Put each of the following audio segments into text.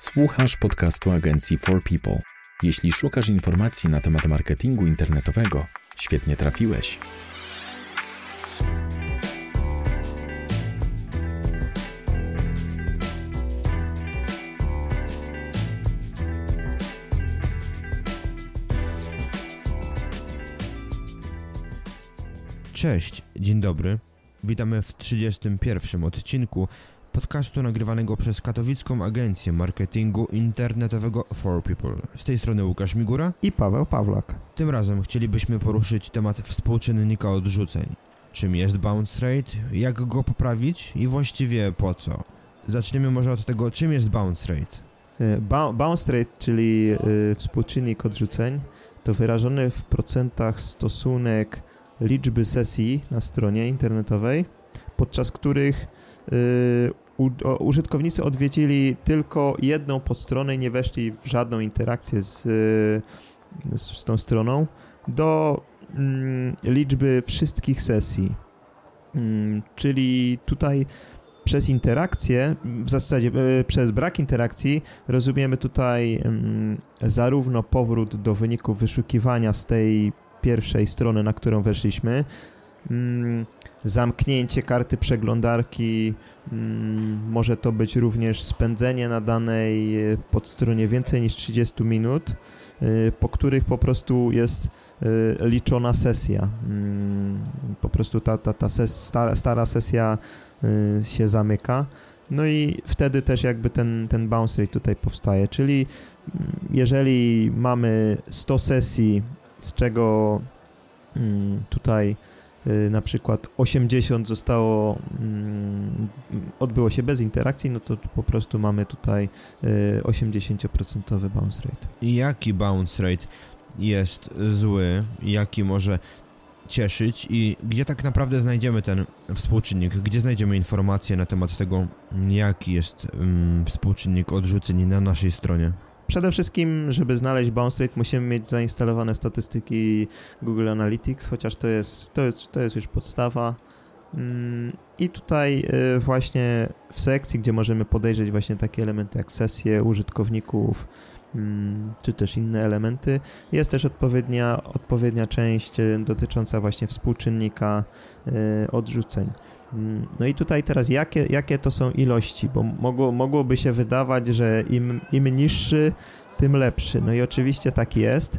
Słuchasz podcastu agencji For People. Jeśli szukasz informacji na temat marketingu internetowego, świetnie trafiłeś. Cześć, dzień dobry. Witamy w 31 odcinku podcastu nagrywanego przez katowicką agencję marketingu internetowego For People. Z tej strony Łukasz Migura i Paweł Pawlak. Tym razem chcielibyśmy poruszyć temat współczynnika odrzuceń. Czym jest bounce rate, jak go poprawić i właściwie po co. Zaczniemy może od tego, czym jest bounce rate. E, bounce rate, czyli e, współczynnik odrzuceń, to wyrażony w procentach stosunek liczby sesji na stronie internetowej, podczas których y, użytkownicy odwiedzili tylko jedną podstronę i nie weszli w żadną interakcję z, z, z tą stroną, do mm, liczby wszystkich sesji. Mm, czyli tutaj przez interakcję, w zasadzie y, przez brak interakcji rozumiemy tutaj mm, zarówno powrót do wyników wyszukiwania z tej pierwszej strony, na którą weszliśmy. Mm, zamknięcie karty przeglądarki, mm, może to być również spędzenie na danej e, podstronie więcej niż 30 minut, e, po których po prostu jest e, liczona sesja. Mm, po prostu ta, ta, ta ses, stara, stara sesja się zamyka. No i wtedy też jakby ten, ten bounce rate tutaj powstaje, czyli jeżeli mamy 100 sesji z czego tutaj na przykład 80 zostało, mm, odbyło się bez interakcji, no to po prostu mamy tutaj 80% y, bounce rate. Jaki bounce rate jest zły, jaki może cieszyć i gdzie tak naprawdę znajdziemy ten współczynnik, gdzie znajdziemy informacje na temat tego, jaki jest um, współczynnik odrzuceń na naszej stronie? Przede wszystkim, żeby znaleźć bounce rate, musimy mieć zainstalowane statystyki Google Analytics, chociaż to jest, to jest, to jest już podstawa. Mm, I tutaj y, właśnie w sekcji, gdzie możemy podejrzeć właśnie takie elementy jak sesje użytkowników, czy też inne elementy, jest też odpowiednia, odpowiednia część y, dotycząca właśnie współczynnika y, odrzuceń. Mm, no i tutaj teraz, jakie, jakie to są ilości? Bo mogło, mogłoby się wydawać, że im, im niższy, tym lepszy. No i oczywiście tak jest.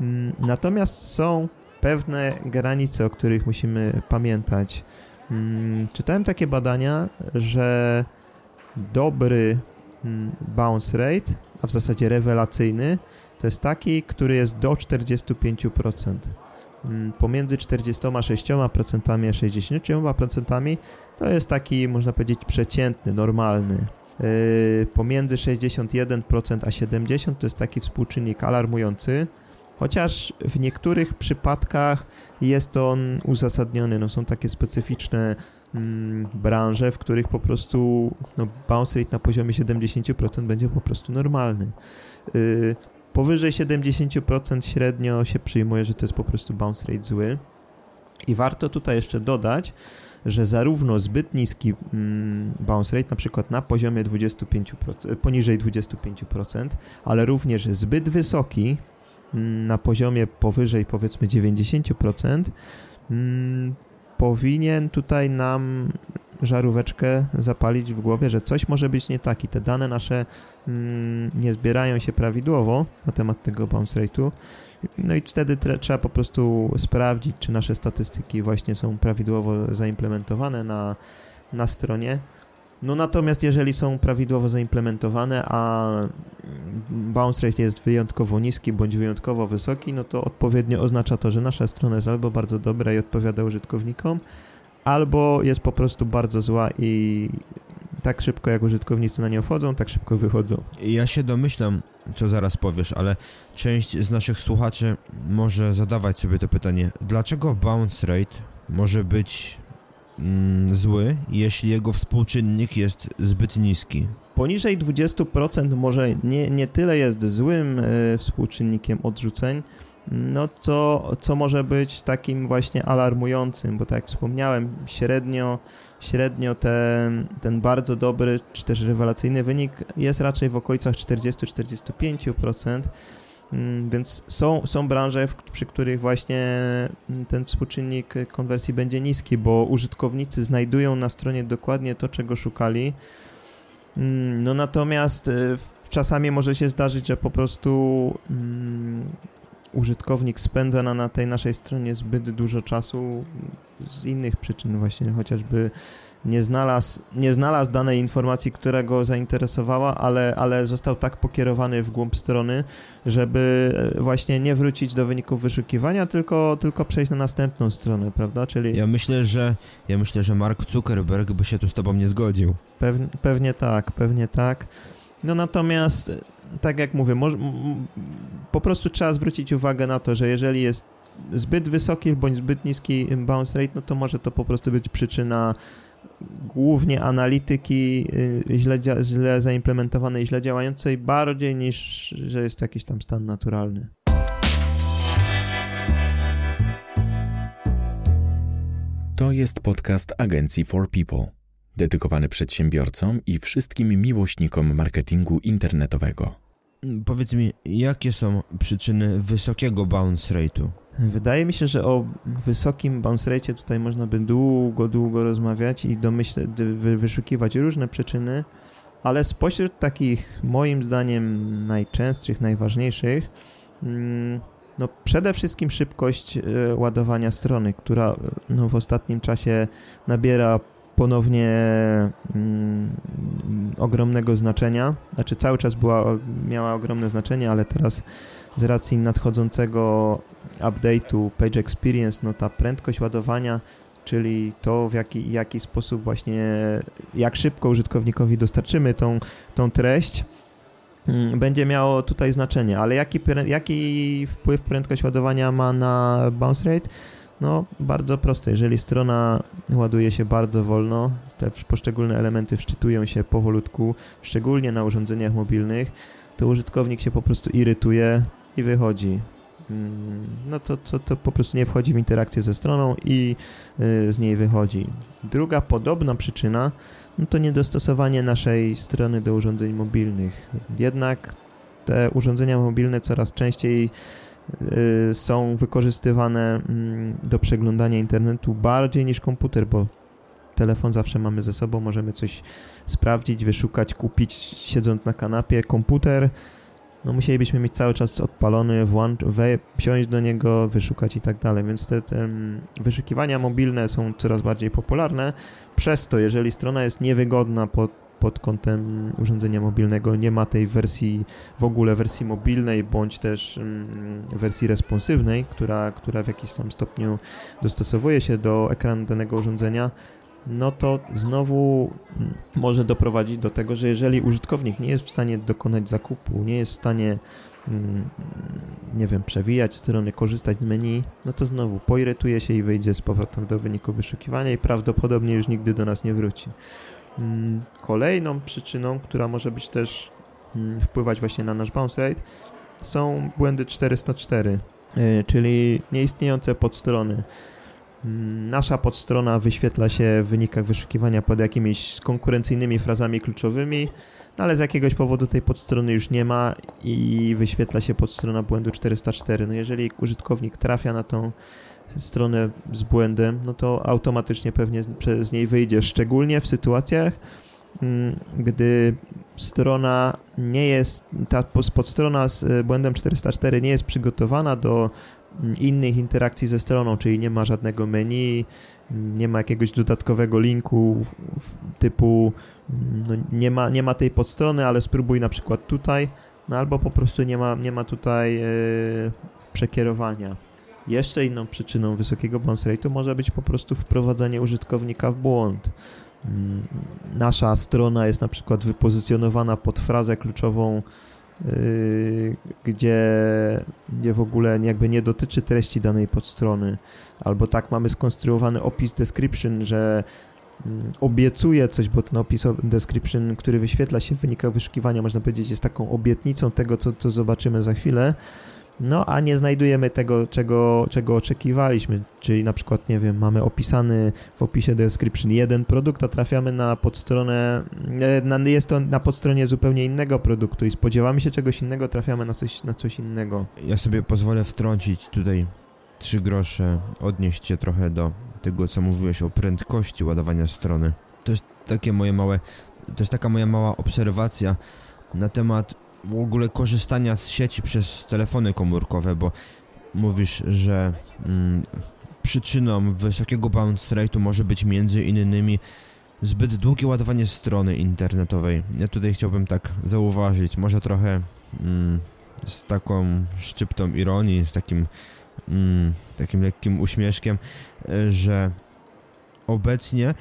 Mm, natomiast są pewne granice, o których musimy pamiętać. Mm, czytałem takie badania, że dobry bounce rate, a w zasadzie rewelacyjny, to jest taki, który jest do 45%. Mm, pomiędzy 46% a 60% to jest taki, można powiedzieć, przeciętny, normalny. Yy, pomiędzy 61% a 70% to jest taki współczynnik alarmujący, chociaż w niektórych przypadkach jest on uzasadniony. No, są takie specyficzne mm, branże, w których po prostu no, bounce rate na poziomie 70% będzie po prostu normalny. Yy, Powyżej 70% średnio się przyjmuje, że to jest po prostu bounce rate zły. I warto tutaj jeszcze dodać, że zarówno zbyt niski mm, bounce rate, na przykład na poziomie 25%, poniżej 25%, ale również zbyt wysoki mm, na poziomie powyżej powiedzmy 90%, mm, powinien tutaj nam żaróweczkę zapalić w głowie, że coś może być nie tak i te dane nasze mm, nie zbierają się prawidłowo na temat tego bounce rate'u. No i wtedy trzeba po prostu sprawdzić, czy nasze statystyki właśnie są prawidłowo zaimplementowane na, na stronie. No natomiast jeżeli są prawidłowo zaimplementowane, a bounce rate jest wyjątkowo niski bądź wyjątkowo wysoki, no to odpowiednio oznacza to, że nasza strona jest albo bardzo dobra i odpowiada użytkownikom, albo jest po prostu bardzo zła i tak szybko jak użytkownicy na nią wchodzą, tak szybko wychodzą. Ja się domyślam, co zaraz powiesz, ale część z naszych słuchaczy może zadawać sobie to pytanie, dlaczego bounce rate może być mm, zły, jeśli jego współczynnik jest zbyt niski? Poniżej 20% może nie, nie tyle jest złym y, współczynnikiem odrzuceń, no co, co może być takim właśnie alarmującym, bo tak jak wspomniałem, średnio, średnio ten, ten bardzo dobry, czy też rewelacyjny wynik jest raczej w okolicach 40-45%, mm, więc są, są branże, przy których właśnie ten współczynnik konwersji będzie niski, bo użytkownicy znajdują na stronie dokładnie to, czego szukali. Mm, no natomiast y, czasami może się zdarzyć, że po prostu mm, użytkownik spędza na, na tej naszej stronie zbyt dużo czasu z innych przyczyn właśnie, chociażby nie znalazł, nie znalazł danej informacji, która go zainteresowała, ale, ale został tak pokierowany w głąb strony, żeby właśnie nie wrócić do wyników wyszukiwania, tylko, tylko przejść na następną stronę, prawda? Czyli... Ja myślę, że ja myślę, że Mark Zuckerberg by się tu z tobą nie zgodził. Pewnie, pewnie tak, pewnie tak. No natomiast tak jak mówię, po prostu trzeba zwrócić uwagę na to, że jeżeli jest zbyt wysoki bądź zbyt niski bounce rate, no to może to po prostu być przyczyna głównie analityki y, źle, źle zaimplementowanej, źle działającej, bardziej niż, że jest jakiś tam stan naturalny. To jest podcast agencji For People, dedykowany przedsiębiorcom i wszystkim miłośnikom marketingu internetowego. Powiedz mi, jakie są przyczyny wysokiego bounce rate'u? Wydaje mi się, że o wysokim bounce rate tutaj można by długo, długo rozmawiać i domyśleć, wyszukiwać różne przyczyny, ale spośród takich moim zdaniem najczęstszych, najważniejszych, mm, no przede wszystkim szybkość e, ładowania strony, która no, w ostatnim czasie nabiera ponownie mm, ogromnego znaczenia. Znaczy cały czas była, miała ogromne znaczenie, ale teraz z racji nadchodzącego update'u Page Experience, no ta prędkość ładowania, czyli to w jaki, jaki sposób właśnie, jak szybko użytkownikowi dostarczymy tą, tą treść, mm, będzie miało tutaj znaczenie, ale jaki, jaki wpływ prędkość ładowania ma na bounce rate? No, bardzo proste. Jeżeli strona ładuje się bardzo wolno, te poszczególne elementy wczytują się powolutku, szczególnie na urządzeniach mobilnych, to użytkownik się po prostu irytuje i wychodzi. Mm, no to, to, to po prostu nie wchodzi w interakcję ze stroną i y, z niej wychodzi. Druga podobna przyczyna no to niedostosowanie naszej strony do urządzeń mobilnych. Jednak te urządzenia mobilne coraz częściej Y, są wykorzystywane mm, do przeglądania internetu bardziej niż komputer, bo telefon zawsze mamy ze sobą, możemy coś sprawdzić, wyszukać, kupić siedząc na kanapie. Komputer, no musielibyśmy mieć cały czas odpalony, włącz, we, wsiąść do niego, wyszukać i tak dalej, więc te, te mm, wyszukiwania mobilne są coraz bardziej popularne. Przez to, jeżeli strona jest niewygodna pod pod kątem urządzenia mobilnego nie ma tej wersji, w ogóle wersji mobilnej, bądź też mm, wersji responsywnej, która, która w jakiś tam stopniu dostosowuje się do ekranu danego urządzenia, no to znowu mm, może doprowadzić do tego, że jeżeli użytkownik nie jest w stanie dokonać zakupu, nie jest w stanie mm, nie wiem, przewijać strony, korzystać z menu, no to znowu poirytuje się i wyjdzie z powrotem do wyniku wyszukiwania i prawdopodobnie już nigdy do nas nie wróci. Mm, kolejną przyczyną, która może być też wpływać właśnie na nasz bounce rate, są błędy 404, y, czyli nieistniejące podstrony. Nasza podstrona wyświetla się w wynikach wyszukiwania pod jakimiś konkurencyjnymi frazami kluczowymi, no ale z jakiegoś powodu tej podstrony już nie ma i wyświetla się podstrona błędu 404. No jeżeli użytkownik trafia na tą stronę z błędem, no to automatycznie pewnie z niej wyjdzie, szczególnie w sytuacjach, mm, gdy strona nie jest, ta podstrona z błędem 404 nie jest przygotowana do innych interakcji ze stroną, czyli nie ma żadnego menu, nie ma jakiegoś dodatkowego linku typu no nie, ma, nie ma tej podstrony, ale spróbuj na przykład tutaj, no albo po prostu nie ma, nie ma tutaj yy, przekierowania. Jeszcze inną przyczyną wysokiego bounce rate'u może być po prostu wprowadzenie użytkownika w błąd. Mm, nasza strona jest na przykład wypozycjonowana pod frazę kluczową, yy, gdzie, gdzie w ogóle jakby nie dotyczy treści danej podstrony, albo tak mamy skonstruowany opis description, że mm, obiecuje coś, bo ten opis description, który wyświetla się w wynikach wyszukiwania, można powiedzieć, jest taką obietnicą tego, co, co zobaczymy za chwilę, no a nie znajdujemy tego, czego, czego oczekiwaliśmy, czyli na przykład, nie wiem, mamy opisany w opisie description jeden produkt, a trafiamy na podstronę, e, jest to na podstronie zupełnie innego produktu i spodziewamy się czegoś innego, trafiamy na coś, na coś innego. Ja sobie pozwolę wtrącić tutaj trzy grosze, odnieść się trochę do tego, co mówiłeś o prędkości ładowania strony. To jest takie moje małe, to jest taka moja mała obserwacja na temat w ogóle korzystania z sieci przez telefony komórkowe, bo mówisz, że mm, przyczyną wysokiego bounce rate'u może być między innymi zbyt długie ładowanie strony internetowej. Ja tutaj chciałbym tak zauważyć, może trochę mm, z taką szczyptą ironii, z takim, mm, takim lekkim uśmieszkiem, że obecnie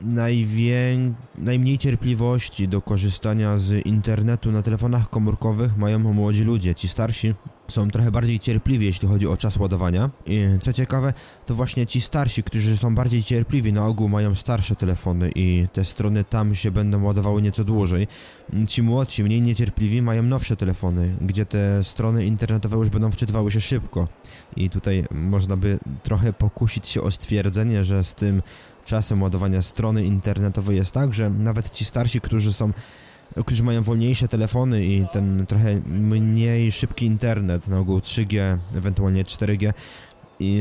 najwię... najmniej cierpliwości do korzystania z internetu na telefonach komórkowych mają młodzi ludzie. Ci starsi są trochę bardziej cierpliwi, jeśli chodzi o czas ładowania. I co ciekawe, to właśnie ci starsi, którzy są bardziej cierpliwi, na ogół mają starsze telefony i te strony tam się będą ładowały nieco dłużej. Ci młodsi, mniej niecierpliwi, mają nowsze telefony, gdzie te strony internetowe już będą wczytywały się szybko. I tutaj można by trochę pokusić się o stwierdzenie, że z tym czasem ładowania strony internetowej jest tak, że nawet ci starsi, którzy są którzy mają wolniejsze telefony i ten trochę mniej szybki internet, na ogół 3G, ewentualnie 4G i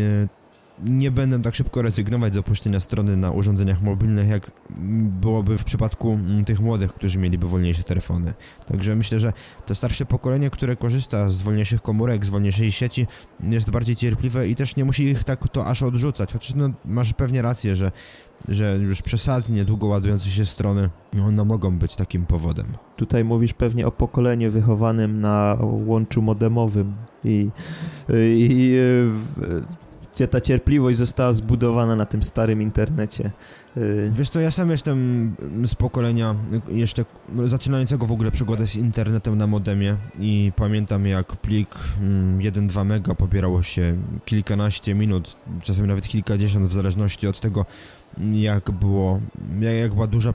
nie będę tak szybko rezygnować z opuszczenia strony na urządzeniach mobilnych, jak byłoby w przypadku mm, tych młodych, którzy mieliby wolniejsze telefony. Także myślę, że to starsze pokolenie, które korzysta z wolniejszych komórek, z wolniejszej sieci, jest bardziej cierpliwe i też nie musi ich tak to aż odrzucać. Chociaż no, masz pewnie rację, że że już przesadnie długo ładujące się strony, one mogą być takim powodem. Tutaj mówisz pewnie o pokoleniu wychowanym na łączu modemowym i, i, i gdzie ta cierpliwość została zbudowana na tym starym internecie. Y, Wiesz co, ja sam jestem z pokolenia jeszcze zaczynającego w ogóle przygodę z internetem na modemie i pamiętam jak plik 1-2 mm, mega pobierało się kilkanaście minut, czasem nawet kilkadziesiąt w zależności od tego jak było, jak była duża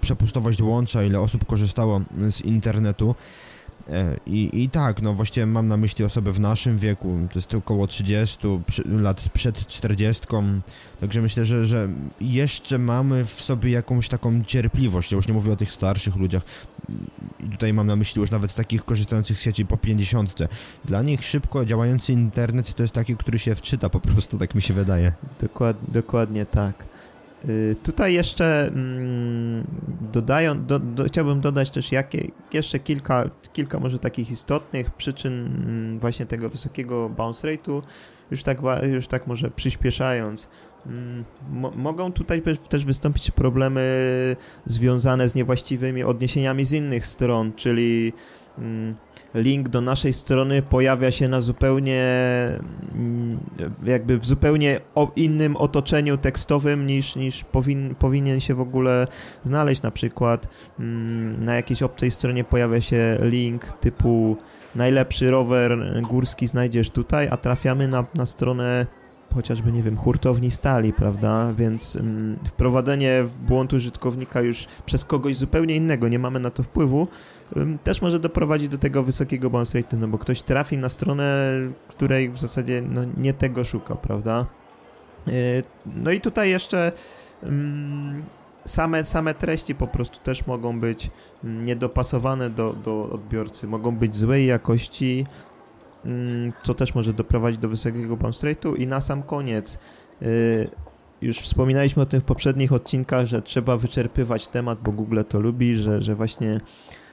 przepustowość łącza, ile osób korzystało z internetu. E, I, I tak, no właściwie mam na myśli osoby w naszym wieku, to jest około 30 lat przed 40, także myślę, że, że jeszcze mamy w sobie jakąś taką cierpliwość, ja już nie mówię o tych starszych ludziach, i tutaj mam na myśli już nawet takich korzystających z sieci po 50. Dla nich szybko działający internet to jest taki, który się wczyta po prostu, tak mi się wydaje. Dokład, dokładnie tak. Y, tutaj jeszcze mm, dodają, do, do, chciałbym dodać też jakie, jeszcze kilka, kilka może takich istotnych przyczyn mm, właśnie tego wysokiego bounce rate'u, już tak, już tak może przyspieszając. Mm, mogą tutaj też wystąpić problemy związane z niewłaściwymi odniesieniami z innych stron, czyli link do naszej strony pojawia się na zupełnie mm, jakby w zupełnie innym otoczeniu tekstowym niż, niż powin, powinien się w ogóle znaleźć. Na przykład mm, na jakiejś obcej stronie pojawia się link typu najlepszy rower górski znajdziesz tutaj, a trafiamy na, na stronę chociażby, nie wiem, hurtowni stali, prawda? Więc mm, wprowadzenie w błąd użytkownika już przez kogoś zupełnie innego, nie mamy na to wpływu, też może doprowadzić do tego wysokiego bounce rate, no bo ktoś trafi na stronę, której w zasadzie no, nie tego szuka, prawda? Yy, no i tutaj jeszcze same, same treści po prostu też mogą być niedopasowane do, do odbiorcy, mogą być złej jakości, co też może doprowadzić do wysokiego bounce rate'u i na sam koniec y, już wspominaliśmy o tym w poprzednich odcinkach, że trzeba wyczerpywać temat, bo Google to lubi, że, że właśnie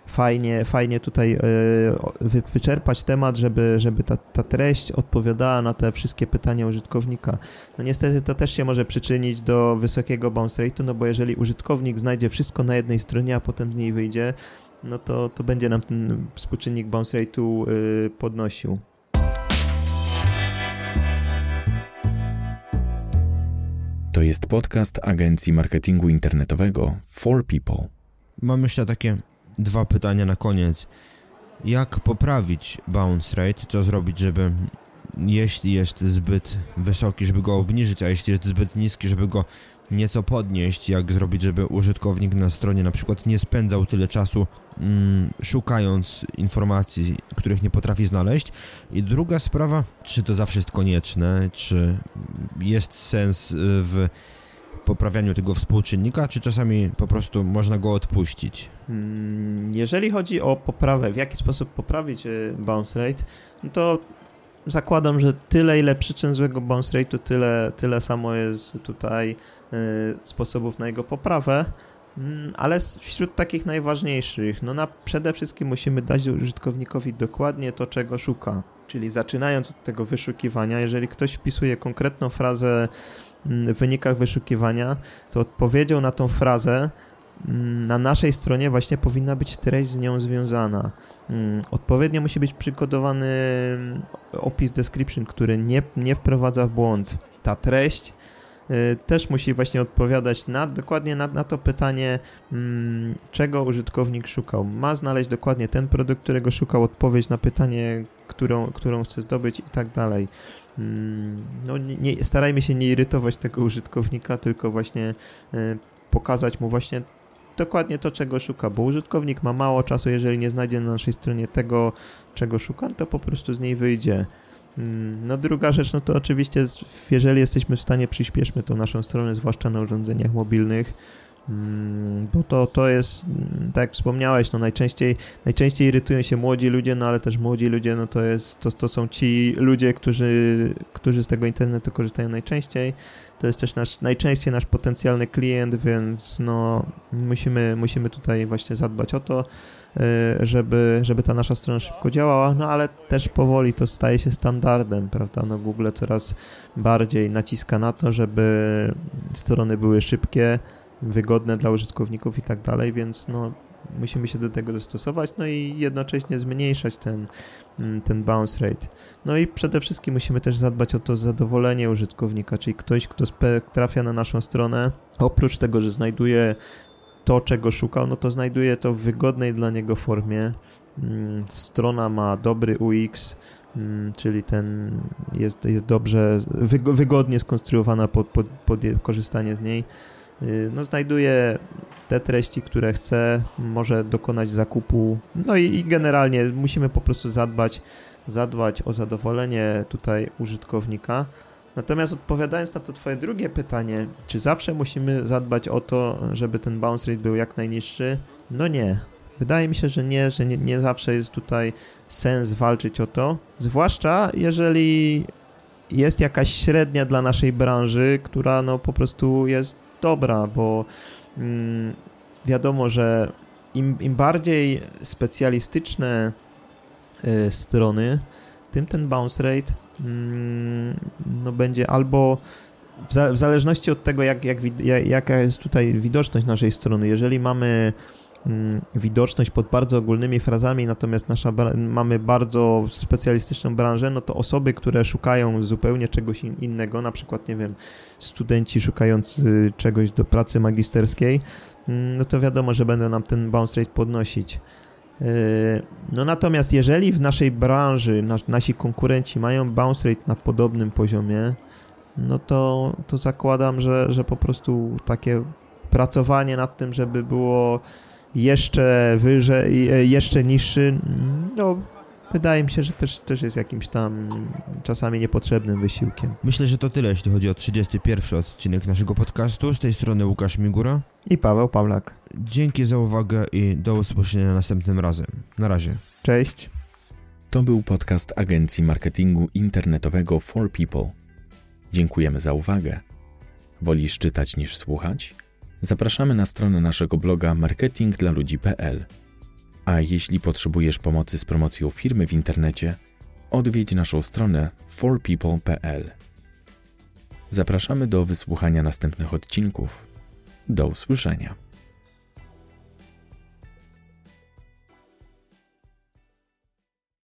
fajnie, fajnie tutaj y, wyczerpać temat, żeby, żeby ta, ta treść odpowiadała na te wszystkie pytania użytkownika. No niestety to też się może przyczynić do wysokiego bounce rate'u, no bo jeżeli użytkownik znajdzie wszystko na jednej stronie, a potem z niej wyjdzie, no to, to będzie nam ten współczynnik bounce rate'u yy, podnosił. To jest podcast agencji marketingu internetowego For People. Mam jeszcze takie dwa pytania na koniec. Jak poprawić bounce rate? Co zrobić, żeby jeśli jest zbyt wysoki, żeby go obniżyć, a jeśli jest zbyt niski, żeby go nieco podnieść, jak zrobić, żeby użytkownik na stronie na przykład nie spędzał tyle czasu mm, szukając informacji, których nie potrafi znaleźć. I druga sprawa, czy to zawsze jest konieczne, czy jest sens y, w poprawianiu tego współczynnika, czy czasami po prostu można go odpuścić? Mm, jeżeli chodzi o poprawę, w jaki sposób poprawić y, bounce rate, no to zakładam, że tyle, ile przyczyn złego bounce rate'u, tyle, tyle samo jest tutaj y, sposobów na jego poprawę. Mm, ale wśród takich najważniejszych, no na przede wszystkim musimy dać użytkownikowi dokładnie to, czego szuka. Czyli zaczynając od tego wyszukiwania, jeżeli ktoś wpisuje konkretną frazę wynikach wyszukiwania, to odpowiedzią na tą frazę mm, na naszej stronie właśnie powinna być treść z nią związana. Odpowiednio musi być przygotowany opis description, który nie, nie wprowadza w błąd. Ta treść Y, też musi właśnie odpowiadać na, dokładnie na, na to pytanie, mm, czego użytkownik szukał. Ma znaleźć dokładnie ten produkt, którego szukał, odpowiedź na pytanie, którą, którą chce zdobyć i tak dalej. Mm, no, nie, starajmy się nie irytować tego użytkownika, tylko właśnie y, pokazać mu właśnie dokładnie to, czego szuka, bo użytkownik ma mało czasu, jeżeli nie znajdzie na naszej stronie tego, czego szuka, to po prostu z niej wyjdzie. Mm, no druga rzecz, no to oczywiście, jeżeli jesteśmy w stanie, przyspieszmy tą naszą stronę, zwłaszcza na urządzeniach mobilnych, bo to, to jest, mm, tak jak wspomniałeś, no najczęściej, najczęściej irytują się młodzi ludzie, no ale też młodzi ludzie, no to jest, to, to są ci ludzie, którzy, którzy z tego internetu korzystają najczęściej, to jest też nasz, najczęściej nasz potencjalny klient, więc no musimy, musimy tutaj właśnie zadbać o to, Y, żeby, żeby ta nasza strona szybko działała, no ale też powoli to staje się standardem, prawda? No Google coraz bardziej naciska na to, żeby strony były szybkie, wygodne dla użytkowników i tak dalej, więc no musimy się do tego dostosować, no i jednocześnie zmniejszać ten, mm, ten bounce rate. No i przede wszystkim musimy też zadbać o to zadowolenie użytkownika, czyli ktoś, kto trafia na naszą stronę, oprócz tego, że znajduje to, czego szukał, no to znajduje to w wygodnej dla niego formie. Mm, strona ma dobry UX, mm, czyli ten jest, jest dobrze, wygodnie skonstruowana pod, pod, pod korzystanie z niej. Y, no, znajduje te treści, które chce, może dokonać zakupu. No i, i generalnie musimy po prostu zadbać, zadbać o zadowolenie tutaj użytkownika. Natomiast odpowiadając na to twoje drugie pytanie, czy zawsze musimy zadbać o to, żeby ten bounce rate był jak najniższy? No nie. Wydaje mi się, że nie, że nie, nie zawsze jest tutaj sens walczyć o to. Zwłaszcza jeżeli jest jakaś średnia dla naszej branży, która no po prostu jest dobra, bo mm, wiadomo, że im, im bardziej specjalistyczne y, strony, tym ten bounce rate Mm, no będzie albo w, za, w zależności od tego, jak, jak, jaka jest tutaj widoczność naszej strony, jeżeli mamy widoczność pod bardzo ogólnymi frazami, natomiast nasza mamy bardzo specjalistyczną branżę, no to osoby, które szukają zupełnie czegoś innego, na przykład, nie wiem, studenci szukający czegoś do pracy magisterskiej, mm, no to wiadomo, że będą nam ten bounce rate podnosić. Yy, no natomiast jeżeli w naszej branży nas, nasi konkurenci mają bounce rate na podobnym poziomie, no to, to zakładam, że, że po prostu takie pracowanie nad tym, żeby było jeszcze wyżej, e, jeszcze niższy, no wydaje mi się, że też, też jest jakimś tam czasami niepotrzebnym wysiłkiem. Myślę, że to tyle, jeśli chodzi o 31 odcinek naszego podcastu. Z tej strony Łukasz Migura i Paweł Pawlak. Dzięki za uwagę i do usłyszenia następnym razem. Na razie. Cześć. To był podcast agencji marketingu internetowego For People. Dziękujemy za uwagę. Wolisz czytać niż słuchać? Zapraszamy na stronę naszego bloga marketingdlaludzi.pl. A jeśli potrzebujesz pomocy z promocją firmy w internecie, odwiedź naszą stronę forpeople.pl. Zapraszamy do wysłuchania następnych odcinków. Do usłyszenia.